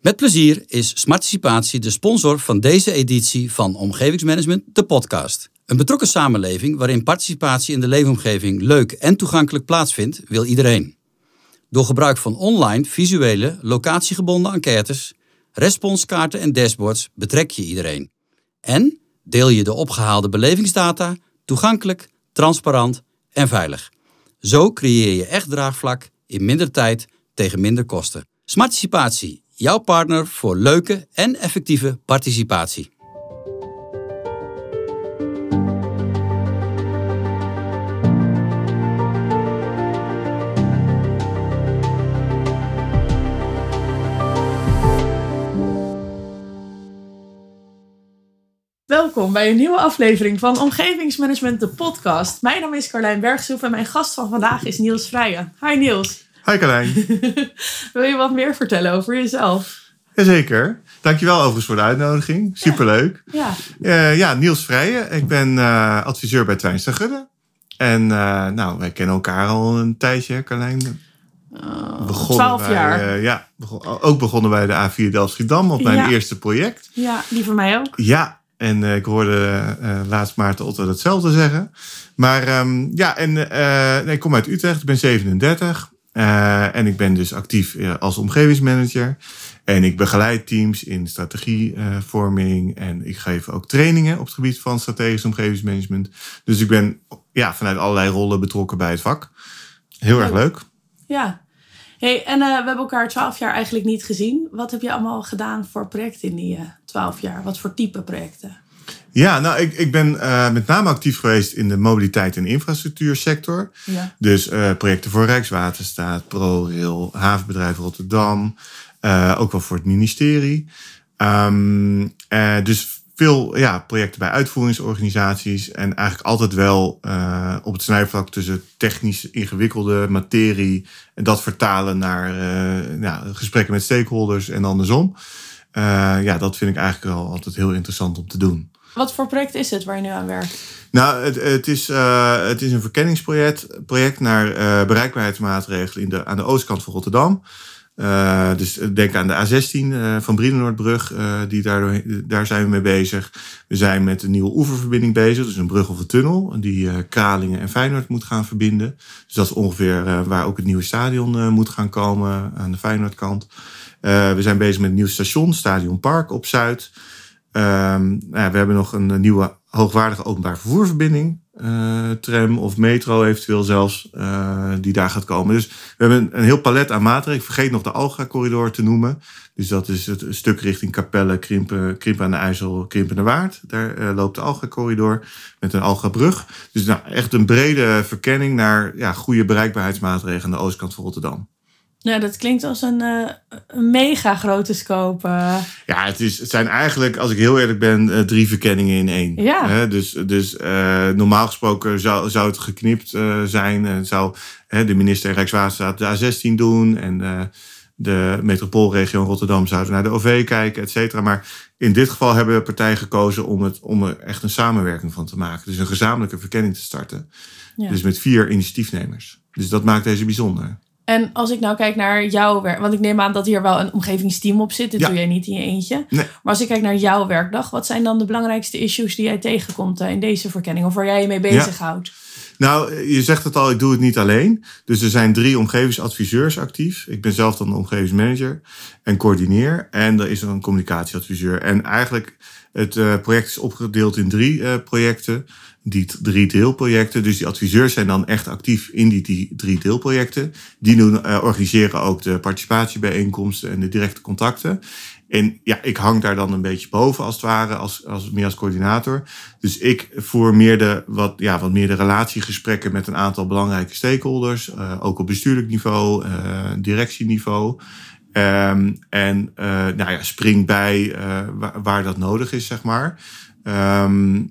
Met plezier is Smarticipatie de sponsor van deze editie van Omgevingsmanagement, de podcast. Een betrokken samenleving waarin participatie in de leefomgeving leuk en toegankelijk plaatsvindt, wil iedereen. Door gebruik van online, visuele, locatiegebonden enquêtes, responskaarten en dashboards betrek je iedereen. En deel je de opgehaalde belevingsdata toegankelijk, transparant en veilig. Zo creëer je echt draagvlak in minder tijd tegen minder kosten. Smarticipatie, jouw partner voor leuke en effectieve participatie. Welkom bij een nieuwe aflevering van Omgevingsmanagement, de podcast. Mijn naam is Carlijn Bergsoep en mijn gast van vandaag is Niels Vrijen. Hi Niels. Hi Carlijn. Wil je wat meer vertellen over jezelf? Jazeker. Dankjewel overigens voor de uitnodiging. Superleuk. Ja. Uh, ja, Niels Vrijen. Ik ben uh, adviseur bij Twijnstra Gudde. En uh, nou, wij kennen elkaar al een tijdje, Carlijn. Twaalf jaar. ja, begon, ook begonnen bij de A4 Delft-Schiedam op mijn Ja. eerste project. Ja, die van mij ook. Ja, en eh, ik hoorde eh, laatst Maarten Otto hetzelfde zeggen. Maar ehm, ja, en eh, nee, ik kom uit Utrecht, ik ben 37. Eh, en ik ben dus actief eh, als omgevingsmanager. En ik begeleid teams in strategievorming. en ik geef ook trainingen op het gebied van strategisch omgevingsmanagement. Dus ik ben ja, vanuit allerlei rollen betrokken bij het vak. Heel erg leuk. Ja. Hey, en eh, we hebben elkaar twaalf jaar eigenlijk niet gezien. Wat heb je allemaal gedaan voor projecten in die twaalf jaar? Wat voor type projecten? Ja, nou, ik, ik ben eh, met name actief geweest in de mobiliteit- en infrastructuursector. Ja. Dus eh, projecten voor Rijkswaterstaat, ProRail, Havenbedrijf Rotterdam. eh, ook wel voor het ministerie. Ehm, eh, dus veel ja, projecten bij uitvoeringsorganisaties. En eigenlijk altijd wel op het snijvlak tussen technisch ingewikkelde materie. En dat vertalen naar ja, gesprekken met stakeholders en andersom. Ja, dat vind ik eigenlijk wel altijd heel interessant om te doen. Wat voor project is het waar je nu aan werkt? Nou, het, het, is, eh, het is een verkenningsproject project naar eh, bereikbaarheidsmaatregelen in de, aan de oostkant van Rotterdam. Eh, dus denk aan de A16 eh, van Brienenoordbrug, die daar, zijn we mee bezig. We zijn met een nieuwe oeververbinding bezig, dus een brug of een tunnel, die Kralingen en Feyenoord moet gaan verbinden. Dus dat is ongeveer waar ook het nieuwe stadion moet gaan komen aan de Feyenoordkant. We zijn bezig met een nieuw station, Stadion Park op Zuid. Ehm, nou we hebben nog een nieuwe hoogwaardige openbaar vervoerverbinding. eh, tram of metro eventueel zelfs, eh, die daar gaat komen. Dus we hebben een, heel palet aan maatregelen. Ik vergeet nog de Alga-corridor te noemen. Dus dat is het stuk richting Capelle, Krimpen, Krimpen aan de IJssel, Krimpen naar Waard. Daar eh, loopt de Alga-corridor met een Alga-brug. Dus nou, echt een brede verkenning naar ja, goede bereikbaarheidsmaatregelen aan de oostkant van Rotterdam. Ja, dat klinkt als een, een mega grote scope. Ja, het, is, het zijn eigenlijk, als ik heel eerlijk ben, eh, drie verkenningen in één. Ja. Dus dus eh, normaal gesproken zou, zou het geknipt zijn. En zou de minister Rijkswaterstaat de A16 doen. En de metropoolregio Rotterdam zouden naar de OV kijken, et cetera. Maar in dit geval hebben partijen gekozen om, het, om er echt een samenwerking van te maken. Dus een gezamenlijke verkenning te starten. Ja. Dus met vier initiatiefnemers. Dus dat maakt deze bijzonder. En als ik nou kijk naar jouw werk, want ik neem aan dat hier wel een omgevingsteam op zit. Dit Ja. doe jij niet in je eentje. Nee. Maar als ik kijk naar jouw werkdag, wat zijn dan de belangrijkste issues die jij tegenkomt eh, in deze verkenning? Of waar jij je mee bezighoudt? Nou, je zegt het al, ik doe het niet alleen. Dus er zijn drie omgevingsadviseurs actief. Ik ben zelf dan de omgevingsmanager en coördineer. En er is een communicatieadviseur. En eigenlijk, het eh, project is opgedeeld in drie eh, projecten. Die drie deelprojecten. Dus die adviseurs zijn dan echt actief in die, die drie deelprojecten. Die doen, eh, organiseren ook de participatiebijeenkomsten en de directe contacten. En ja, ik hang daar dan een beetje boven als het ware, als, als, meer als coördinator. Dus ik voer meer de, wat, ja, wat meer de relatiegesprekken met een aantal belangrijke stakeholders. eh, ook op bestuurlijk niveau, eh, directieniveau. Ehm, en nou ja, spring bij waar, waar dat nodig is, zeg maar. Ehm,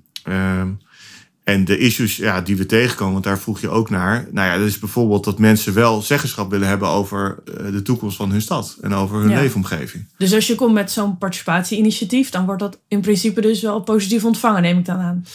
en de issues ja, die we tegenkomen, want daar vroeg je ook naar. Nou ja, dat is bijvoorbeeld dat mensen wel zeggenschap willen hebben over eh, de toekomst van hun stad en over hun Ja. leefomgeving. Dus als je komt met zo'n participatieinitiatief, dan wordt dat in principe dus wel positief ontvangen, neem ik dan aan.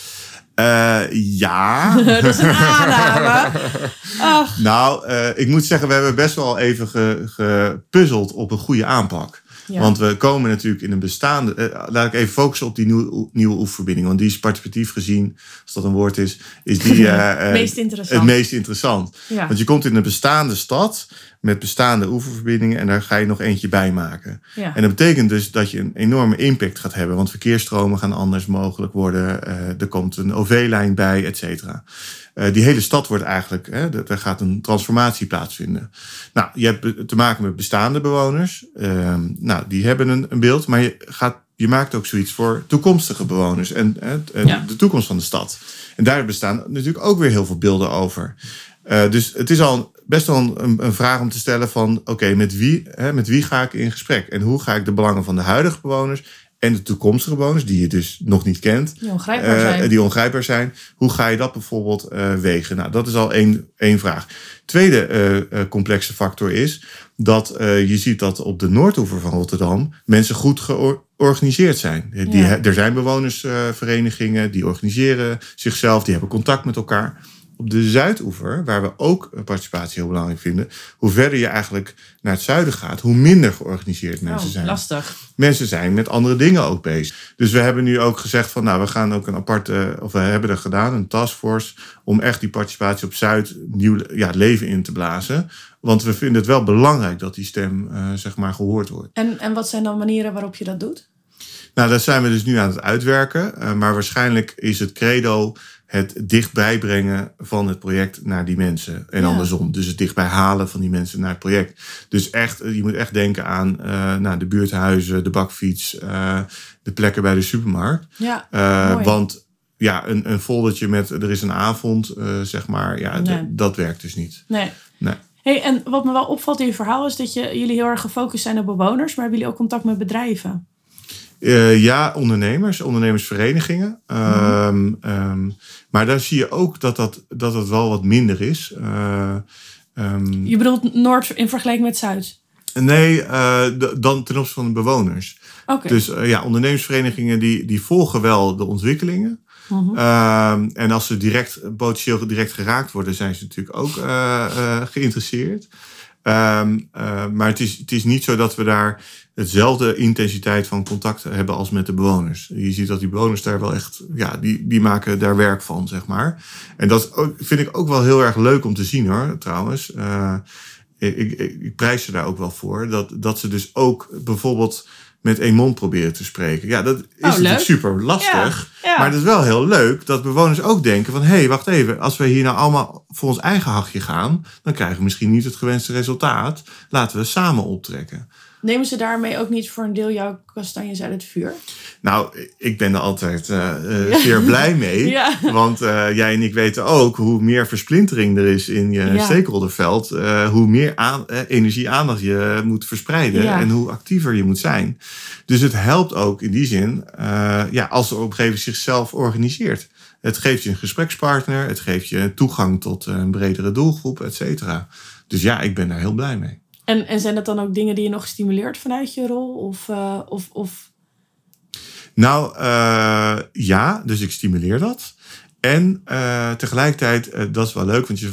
Eh, ja. dat is een aanname. Ach, Nou, eh, ik moet zeggen, we hebben best wel even ge- gepuzzeld op een goede aanpak. Ja. Want we komen natuurlijk in een bestaande. eh, laat ik even focussen op die nieuwe, nieuwe oefenverbinding. Want die is participatief gezien, als dat een woord is, is die eh, eh, Meest interessant. het meest interessant. Ja. Want je komt in een bestaande stad met bestaande oefenverbindingen en daar ga je nog eentje bij maken. ja. En dat betekent dus dat je een enorme impact gaat hebben. Want verkeersstromen gaan anders mogelijk worden. eh, er komt een OV-lijn bij, et cetera. Eh, die hele stad wordt eigenlijk, hè, er er gaat een transformatie plaatsvinden. Nou, je hebt te maken met bestaande bewoners. Ehm, nou, die hebben een, een beeld, maar je, gaat, je maakt ook zoiets voor toekomstige bewoners en, hè, en Ja. de toekomst van de stad. En daar bestaan natuurlijk ook weer heel veel beelden over. Eh, dus het is al best wel een, een vraag om te stellen van... oké, met, wie, hè, met wie ga ik in gesprek? En hoe ga ik de belangen van de huidige bewoners... en de toekomstige bewoners, die je dus nog niet kent... Die ongrijpbaar eh, zijn. die ongrijpbaar zijn. Hoe ga je dat bijvoorbeeld eh, wegen? Nou, dat is al één, één vraag. Tweede eh, complexe factor is dat je ziet dat op de Noordoever van Rotterdam mensen goed georganiseerd zijn. Die. Er zijn bewonersverenigingen die organiseren zichzelf, die hebben contact met elkaar. Op de Zuidoever, waar we ook participatie heel belangrijk vinden, hoe verder je eigenlijk naar het zuiden gaat, hoe minder georganiseerd mensen oh, zijn lastig. mensen zijn met andere dingen ook bezig. Dus we hebben nu ook gezegd van nou, we gaan ook een aparte, of we hebben er gedaan, een taskforce, om echt die participatie op Zuid nieuw ja, leven in te blazen. Want we vinden het wel belangrijk dat die stem eh, zeg maar gehoord wordt. En, en wat zijn dan manieren waarop je dat doet? Nou, dat zijn we dus nu aan het uitwerken. eh, maar waarschijnlijk is het credo het dichtbij brengen van het project naar die mensen. En Ja. andersom. Dus het dichtbij halen van die mensen naar het project. Dus echt, je moet echt denken aan eh, nou, de buurthuizen, de bakfiets, eh, de plekken bij de supermarkt. Ja, Mooi. want ja, een, een foldertje met er is een avond, zeg maar, ja, Nee. dat werkt dus niet. nee. Nee. Hey, en wat me wel opvalt in je verhaal is dat je, jullie heel erg gefocust zijn op bewoners, maar hebben jullie ook contact met bedrijven? Eh, ja, ondernemers, ondernemersverenigingen. Ehm, ehm, maar daar zie je ook dat dat, dat het wel wat minder is. Eh, ehm, Je bedoelt Noord in vergelijking met Zuid? nee, eh, dan ten opzichte van de bewoners. Dus ja, ondernemersverenigingen die, die volgen wel de ontwikkelingen. Mhm. En als ze direct, potentieel direct geraakt worden, zijn ze natuurlijk ook geïnteresseerd. Maar het is, het is niet zo dat we daar hetzelfde intensiteit van contact hebben als met de bewoners. Je ziet dat die bewoners daar wel echt, ja, die, die maken daar werk van, zeg maar. En dat ook- vind ik ook wel heel erg leuk om te zien hoor, trouwens. Eh, ik, ik, ik prijs ze daar ook wel voor. Dat, dat ze dus ook bijvoorbeeld met één mond proberen te spreken. Ja, dat is natuurlijk leuk. super lastig. Ja, ja. Maar het is wel heel leuk dat bewoners ook denken van... hé, hey, wacht even, als we hier nou allemaal voor ons eigen hachje gaan... dan krijgen we misschien niet het gewenste resultaat. Laten we samen optrekken. Nemen ze daarmee ook niet voor een deel jouw kastanjes uit het vuur? Nou, ik ben er altijd eh, zeer blij mee. Ja. Want eh, jij en ik weten ook hoe meer versplintering er is in je Ja. stakeholderveld... eh, hoe meer aan, energie, aandacht je moet verspreiden... En hoe actiever je moet zijn. Dus het helpt ook in die zin ja, als de omgeving zichzelf organiseert. Het geeft je een gesprekspartner, het geeft je toegang tot een bredere doelgroep, et cetera. Dus ja, ik ben daar heel blij mee. En, en zijn dat dan ook dingen die je nog stimuleert vanuit je rol? Of, eh, of, of Nou, eh, ja, dus ik stimuleer dat. En eh, tegelijkertijd, dat is wel leuk, want je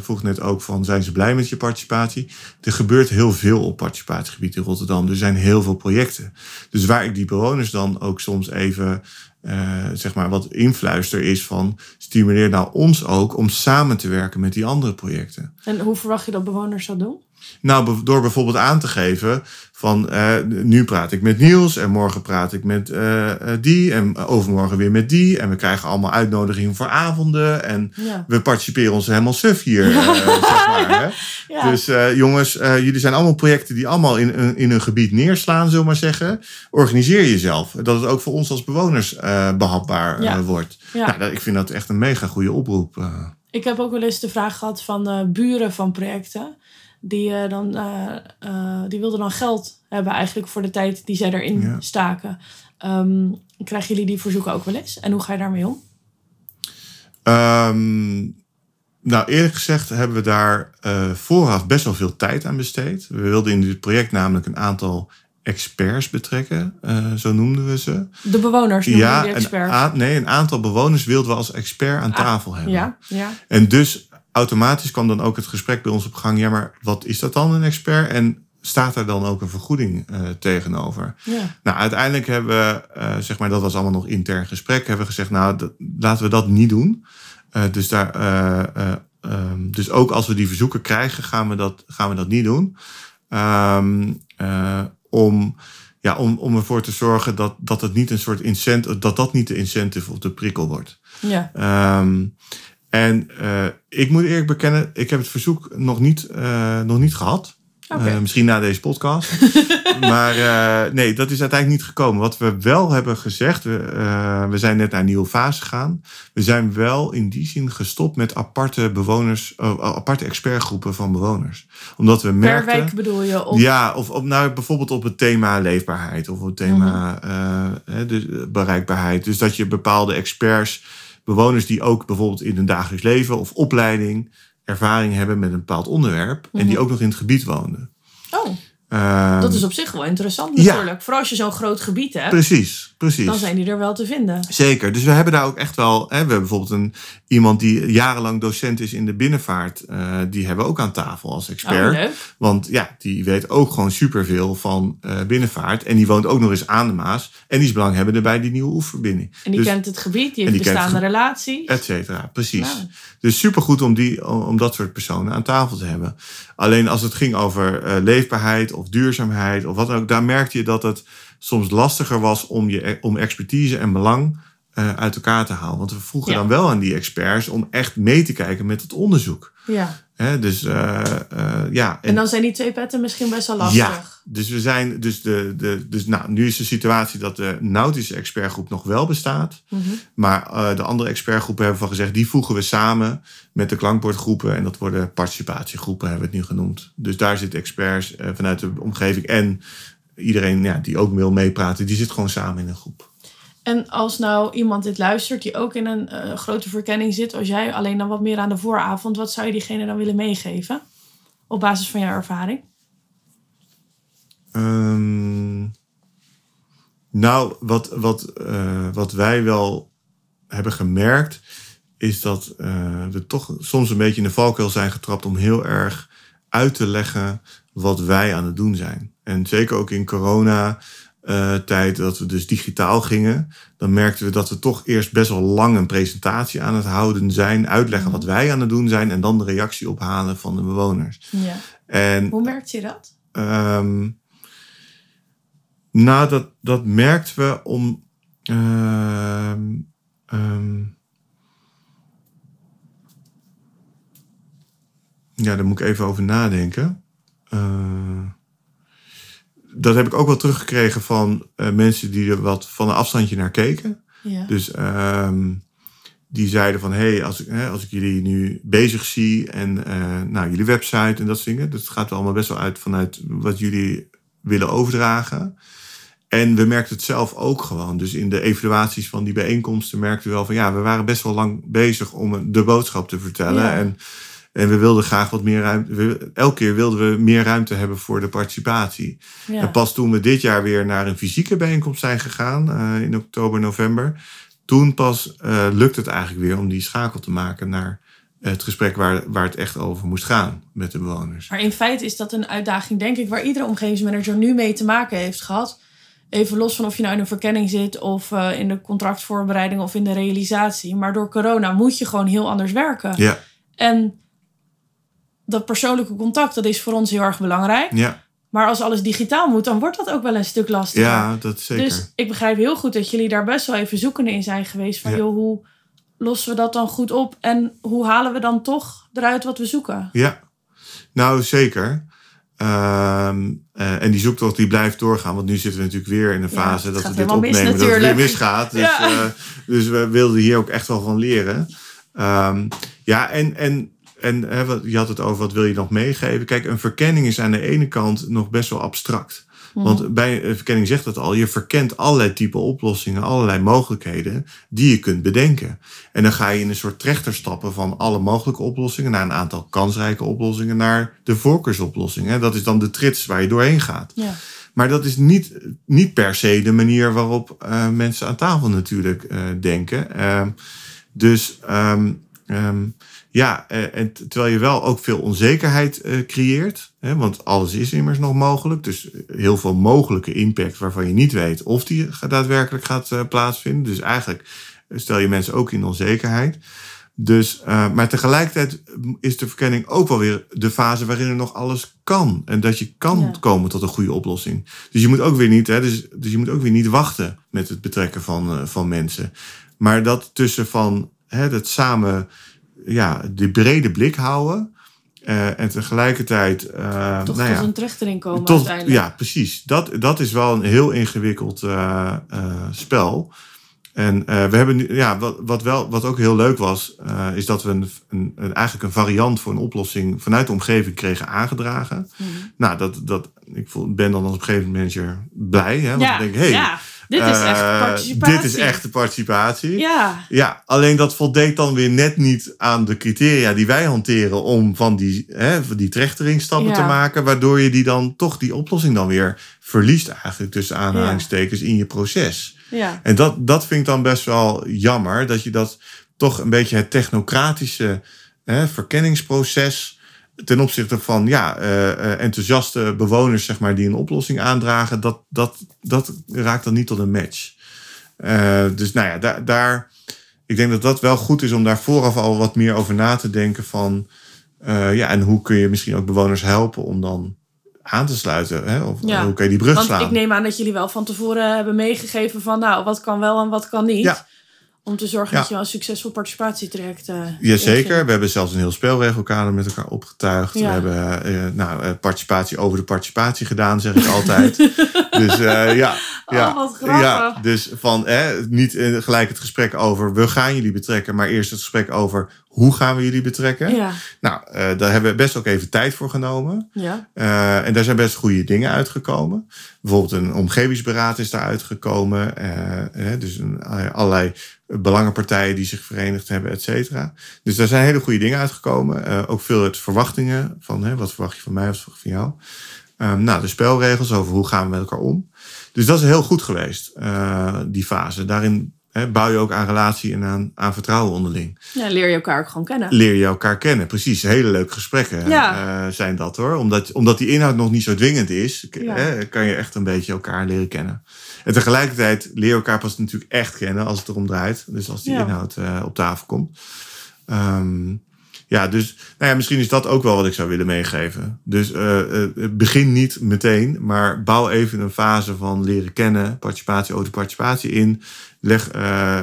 vroeg net ook van, zijn ze blij met je participatie? Er gebeurt heel veel op participatiegebied in Rotterdam. Er zijn heel veel projecten. Dus waar ik die bewoners dan ook soms even, eh, zeg maar, wat influister is van, stimuleer nou ons ook om samen te werken met die andere projecten. en hoe verwacht je dat bewoners dat doen? Nou, door bijvoorbeeld aan te geven van eh, nu praat ik met Niels en morgen praat ik met eh, eh, die en overmorgen weer met die. En we krijgen allemaal uitnodigingen voor avonden en Ja. we participeren ons helemaal suf hier, zeg maar. Ja. Dus jongens, jullie zijn allemaal projecten die allemaal in, in, in een gebied neerslaan, zullen maar zeggen. Organiseer jezelf, dat het ook voor ons als bewoners eh, behapbaar eh, wordt. Ja. Nou, dat, ik vind dat echt een mega goede oproep. Ik heb ook wel eens de vraag gehad van buren van projecten. Die, eh, dan, eh, eh, die wilden dan geld hebben eigenlijk voor de tijd die zij erin Ja. staken. Ehm, krijgen jullie die verzoeken ook wel eens? En hoe ga je daarmee om? Ehm, nou, eerlijk gezegd hebben we daar vooraf best wel veel tijd aan besteed. We wilden in dit project namelijk een aantal experts betrekken, zo noemden we ze. De bewoners noemen Ja, die een, experts. a- nee, een aantal bewoners wilden we als expert aan Ah, tafel hebben. ja, ja. En dus automatisch kwam dan ook het gesprek bij ons op gang. Ja, maar wat is dat dan, een expert? En staat er dan ook een vergoeding uh, tegenover? Ja. Nou, uiteindelijk hebben we, uh, zeg maar, dat was allemaal nog intern gesprek, hebben we gezegd, nou, dat, laten we dat niet doen. Uh, dus, daar, um, dus ook als we die verzoeken krijgen, gaan we dat, gaan we dat niet doen. Um, om, ja, om, om ervoor te zorgen dat, dat het niet een soort incentive, dat dat niet de incentive of de prikkel wordt. Ja. Um, en uh, ik moet eerlijk bekennen, ik heb het verzoek nog niet, uh, nog niet gehad. Okay. Uh, misschien na deze podcast. maar nee, dat is uiteindelijk niet gekomen. Wat we wel hebben gezegd, we, we zijn net naar een nieuwe fase gegaan. We zijn wel in die zin gestopt met aparte bewoners, aparte expertgroepen van bewoners. Omdat we merkten. Per wijk bedoel je? Of... Ja, of op, nou, bijvoorbeeld op het thema leefbaarheid of op het thema Mhm. bereikbaarheid. Dus dat je bepaalde experts bewoners die ook bijvoorbeeld in hun dagelijks leven of opleiding ervaring hebben met een bepaald onderwerp en die ook nog in het gebied woonden. Um, dat is op zich wel interessant ja. natuurlijk. Vooral als je zo'n groot gebied hebt, precies, precies. dan zijn die er wel te vinden. Zeker. Dus we hebben daar ook echt wel. Hè, we hebben bijvoorbeeld een, iemand die jarenlang docent is in de binnenvaart. Uh, die hebben we ook aan tafel als expert. Oh, leuk. Want ja, die weet ook gewoon superveel van uh, binnenvaart. En die woont ook nog eens aan de Maas. En die is belanghebbende bij die nieuwe oefenverbinding. En die dus, kent het gebied, die heeft die bestaande het relaties. Et cetera, precies. Ja. Dus supergoed om, die, om, dat soort personen aan tafel te hebben. Alleen als het ging over uh, leefbaarheid of duurzaamheid of wat dan ook, daar merkte je dat het soms lastiger was om, je, om expertise en belang uh, uit elkaar te halen. Want we vroegen Ja. dan wel aan die experts om echt mee te kijken met het onderzoek. Ja. Dus uh, ja. En dan zijn die twee petten misschien best wel lastig. Ja, dus we zijn, dus de, de, dus nou, nu is de situatie dat de nautische expertgroep nog wel bestaat. Mhm. Maar uh, de andere expertgroepen hebben van gezegd, die voegen we samen met de klankbordgroepen. En dat worden participatiegroepen, hebben we het nu genoemd. Dus daar zitten experts vanuit de omgeving en iedereen ja, die ook wil meepraten, die zit gewoon samen in een groep. En als nou iemand dit luistert die ook in een uh, grote verkenning zit, als jij alleen dan wat meer aan de vooravond, wat zou je diegene dan willen meegeven? Op basis van jouw ervaring? Um, nou, wat, wat, uh, wat wij wel hebben gemerkt, is dat uh, we toch soms een beetje in de valkuil zijn getrapt om heel erg uit te leggen wat wij aan het doen zijn. En zeker ook in corona. Uh, tijd dat we dus digitaal gingen, dan merkten we dat we toch eerst best wel lang een presentatie aan het houden zijn, uitleggen wat wij aan het doen zijn en dan de reactie ophalen van de bewoners. Ja. En, Hoe merkte je dat? Um, nou, dat, dat merkten we om. Uh, um, ja, daar moet ik even over nadenken. Uh, dat heb ik ook wel teruggekregen van uh, mensen die er wat van een afstandje naar keken. Ja. Dus um, die zeiden van, hé, hey, als, ik, hè, als ik jullie nu bezig zie en uh, nou, jullie website en dat soort dingen, dat gaat er allemaal best wel uit vanuit wat jullie willen overdragen. En we merkten het zelf ook gewoon. Dus in de evaluaties van die bijeenkomsten merkten we wel van, ja, we waren best wel lang bezig om de boodschap te vertellen. Ja. En, en we wilden graag wat meer ruimte. We, elke keer wilden we meer ruimte hebben voor de participatie. Ja. En pas toen we dit jaar weer naar een fysieke bijeenkomst zijn gegaan, uh, in oktober, november, toen pas uh, lukt het eigenlijk weer om die schakel te maken naar het gesprek waar, waar het echt over moest gaan met de bewoners. Maar in feite is dat een uitdaging, denk ik, waar iedere omgevingsmanager nu mee te maken heeft gehad. Even los van of je nou in een verkenning zit of uh, in de contractvoorbereiding of in de realisatie. Maar door corona moet je gewoon heel anders werken. Ja. En dat persoonlijke contact, dat is voor ons heel erg belangrijk. Ja. Maar als alles digitaal moet, dan wordt dat ook wel een stuk lastiger. Ja, dat zeker. Dus ik begrijp heel goed dat jullie daar best wel even zoekende in zijn geweest. Van Ja. joh, hoe lossen we dat dan goed op? En hoe halen we dan toch eruit wat we zoeken? Ja, nou zeker. Ehm, uh, en die zoektocht die blijft doorgaan. Want nu zitten we natuurlijk weer in een fase dat we dit helemaal mis opnemen. dat het weer misgaat. Dus, Ja. uh, dus we wilden hier ook echt wel van leren. Um, ja, en, en, en hè, wat, je had het over wat wil je nog meegeven. Kijk, een verkenning is aan de ene kant nog best wel abstract. Mhm. Want bij een verkenning zegt dat al. Je verkent allerlei type oplossingen, allerlei mogelijkheden die je kunt bedenken. En dan ga je in een soort trechter stappen van alle mogelijke oplossingen naar een aantal kansrijke oplossingen naar de voorkeursoplossingen. Dat is dan de trits waar je doorheen gaat. Ja. Maar dat is niet, niet per se de manier waarop uh, mensen aan tafel natuurlijk uh, denken. Uh, dus um, um, ja, eh, en terwijl je wel ook veel onzekerheid eh, creëert. Hè, want alles is immers nog mogelijk. Dus heel veel mogelijke impact waarvan je niet weet of die daadwerkelijk gaat eh, plaatsvinden. Dus eigenlijk eh, stel je mensen ook in onzekerheid. Dus, eh, maar tegelijkertijd is de verkenning ook wel weer de fase waarin er nog alles kan. En dat je kan Ja. komen tot een goede oplossing. Dus je moet ook weer niet, hè, dus, dus je moet ook weer niet wachten met het betrekken van, eh, van mensen. Maar dat tussen van hè, het samen ja, die brede blik houden. eh, en tegelijkertijd. eh, Toch nou tot ja, een trechtering komen tot, uiteindelijk. ja, precies. Dat, dat is wel een heel ingewikkeld eh, spel. En we hebben nu, ja, wat, wat, wel, wat ook heel leuk was, is dat we een, een, een- eigenlijk een variant voor een oplossing vanuit de omgeving kregen aangedragen. Mhm. Nou, dat, dat, ik ben dan als omgevingsmanager blij. Hè, want Ja, ik denk, hey, ja, dit is echt eh, participatie. Dit is echte participatie. Ja, Ja, alleen dat voldeed dan weer net niet aan de criteria die wij hanteren om van die, hè, van die trechteringsstappen Ja. te maken, waardoor je die dan toch die oplossing dan weer verliest eigenlijk tussen aanhalingstekens in je proces. ja. En dat, dat vind ik dan best wel jammer, dat je dat toch een beetje het technocratische hè, verkenningsproces ten opzichte van ja, eh, eh, enthousiaste bewoners zeg maar, die een oplossing aandragen, dat, dat, dat raakt dan niet tot een match. Eh, dus nou ja, daar, daar, ik denk dat dat wel goed is om daar vooraf al wat meer over na te denken van, ja, en hoe kun je misschien ook bewoners helpen om dan aan te sluiten? Hè? Of Ja, hoe kun je die brug Want slaan? ik neem aan dat jullie wel van tevoren hebben meegegeven van nou, wat kan wel en wat kan niet. Ja. Om te zorgen Ja. dat je wel een succesvol participatietraject uh, Jazeker, we hebben zelfs een heel speelregelkader met elkaar opgetuigd. Ja. We hebben eh, nou, eh, participatie over de participatie gedaan, zeg ik altijd. dus ja, ja, Oh, wat grappig. ja, dus van eh, niet gelijk het gesprek over we gaan jullie betrekken, maar eerst het gesprek over hoe gaan we jullie betrekken. Ja, Nou, eh, daar hebben we best ook even tijd voor genomen. ja. Eh, en daar zijn best goede dingen uitgekomen. Bijvoorbeeld een omgevingsberaad is daar uitgekomen. Eh, dus een, allerlei belangenpartijen die zich verenigd hebben, et cetera. Dus daar zijn hele goede dingen uitgekomen. Ook veel uit verwachtingen van hè, wat verwacht je van mij, wat verwacht je van jou. Ehm, nou, de spelregels over hoe gaan we met elkaar om. Dus dat is heel goed geweest, die fase. Daarin hè, bouw je ook aan relatie en aan, aan vertrouwen onderling ja, leer je elkaar ook gewoon kennen. leer je elkaar kennen. Precies, hele leuke gesprekken Ja. eh, zijn dat hoor. Omdat, omdat die inhoud nog niet zo dwingend is, Ja. hè, kan je echt een beetje elkaar leren kennen. En tegelijkertijd leer je elkaar pas natuurlijk echt kennen als het erom draait. Dus als die Ja. inhoud eh, op tafel komt. Ehm, ja, dus nou ja, misschien is dat ook wel wat ik zou willen meegeven. Dus eh, eh, begin niet meteen, maar bouw even een fase van leren kennen, participatie, autoparticipatie in. Leg, eh,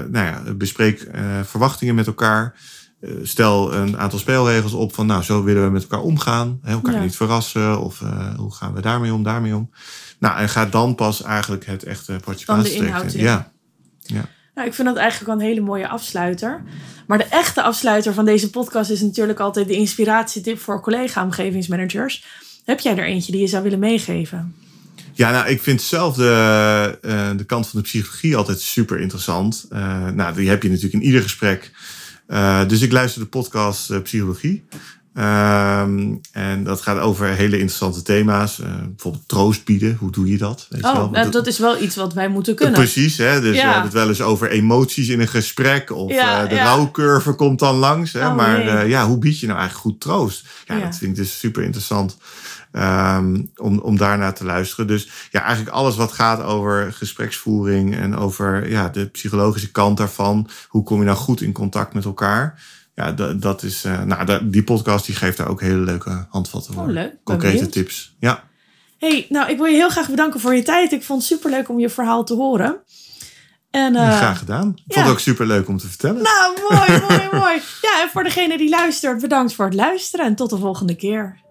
nou ja, bespreek eh, verwachtingen met elkaar. Eh, stel een aantal spelregels op van, nou, zo willen we met elkaar omgaan. Hè, elkaar Ja. niet verrassen of eh, hoe gaan we daarmee om, daarmee om. Nou, en ga dan pas eigenlijk het echte inhoud in. in. Ja, Nou, ik vind dat eigenlijk wel een hele mooie afsluiter. Maar de echte afsluiter van deze podcast is natuurlijk altijd de inspiratietip voor collega-omgevingsmanagers. Heb jij er eentje die je zou willen meegeven? Ja, nou, ik vind zelf de, eh, de kant van de psychologie altijd super interessant. Eh, nou, die heb je natuurlijk in ieder gesprek. Eh, dus ik luister de podcast Psychologie. Ehm, en dat gaat over hele interessante thema's. Eh, bijvoorbeeld troost bieden. Hoe doe je dat? Weet je wel? Oh, nou, dat is wel iets wat wij moeten kunnen. Precies, hè? dus Ja. we hebben het wel eens over emoties in een gesprek. Of Ja, eh, de ja. rouwcurve komt dan langs. Hè? Oh, maar eh, ja, hoe bied je nou eigenlijk goed troost? Ja, Ja. dat vind ik dus super interessant ehm, om, om daarnaar te luisteren. Dus ja, eigenlijk alles wat gaat over gespreksvoering en over ja, de psychologische kant daarvan. Hoe kom je nou goed in contact met elkaar? Ja, dat, dat is, eh, nou, die podcast die geeft daar ook hele leuke handvatten voor. Oh, leuk. Concrete tips. Ja. hey, nou, ik wil je heel graag bedanken voor je tijd. Ik vond het superleuk om je verhaal te horen. En, eh, graag gedaan. Ik vond het ook super leuk om te vertellen. Nou, mooi, mooi, mooi. Ja, en voor degene die luistert, bedankt voor het luisteren en tot de volgende keer.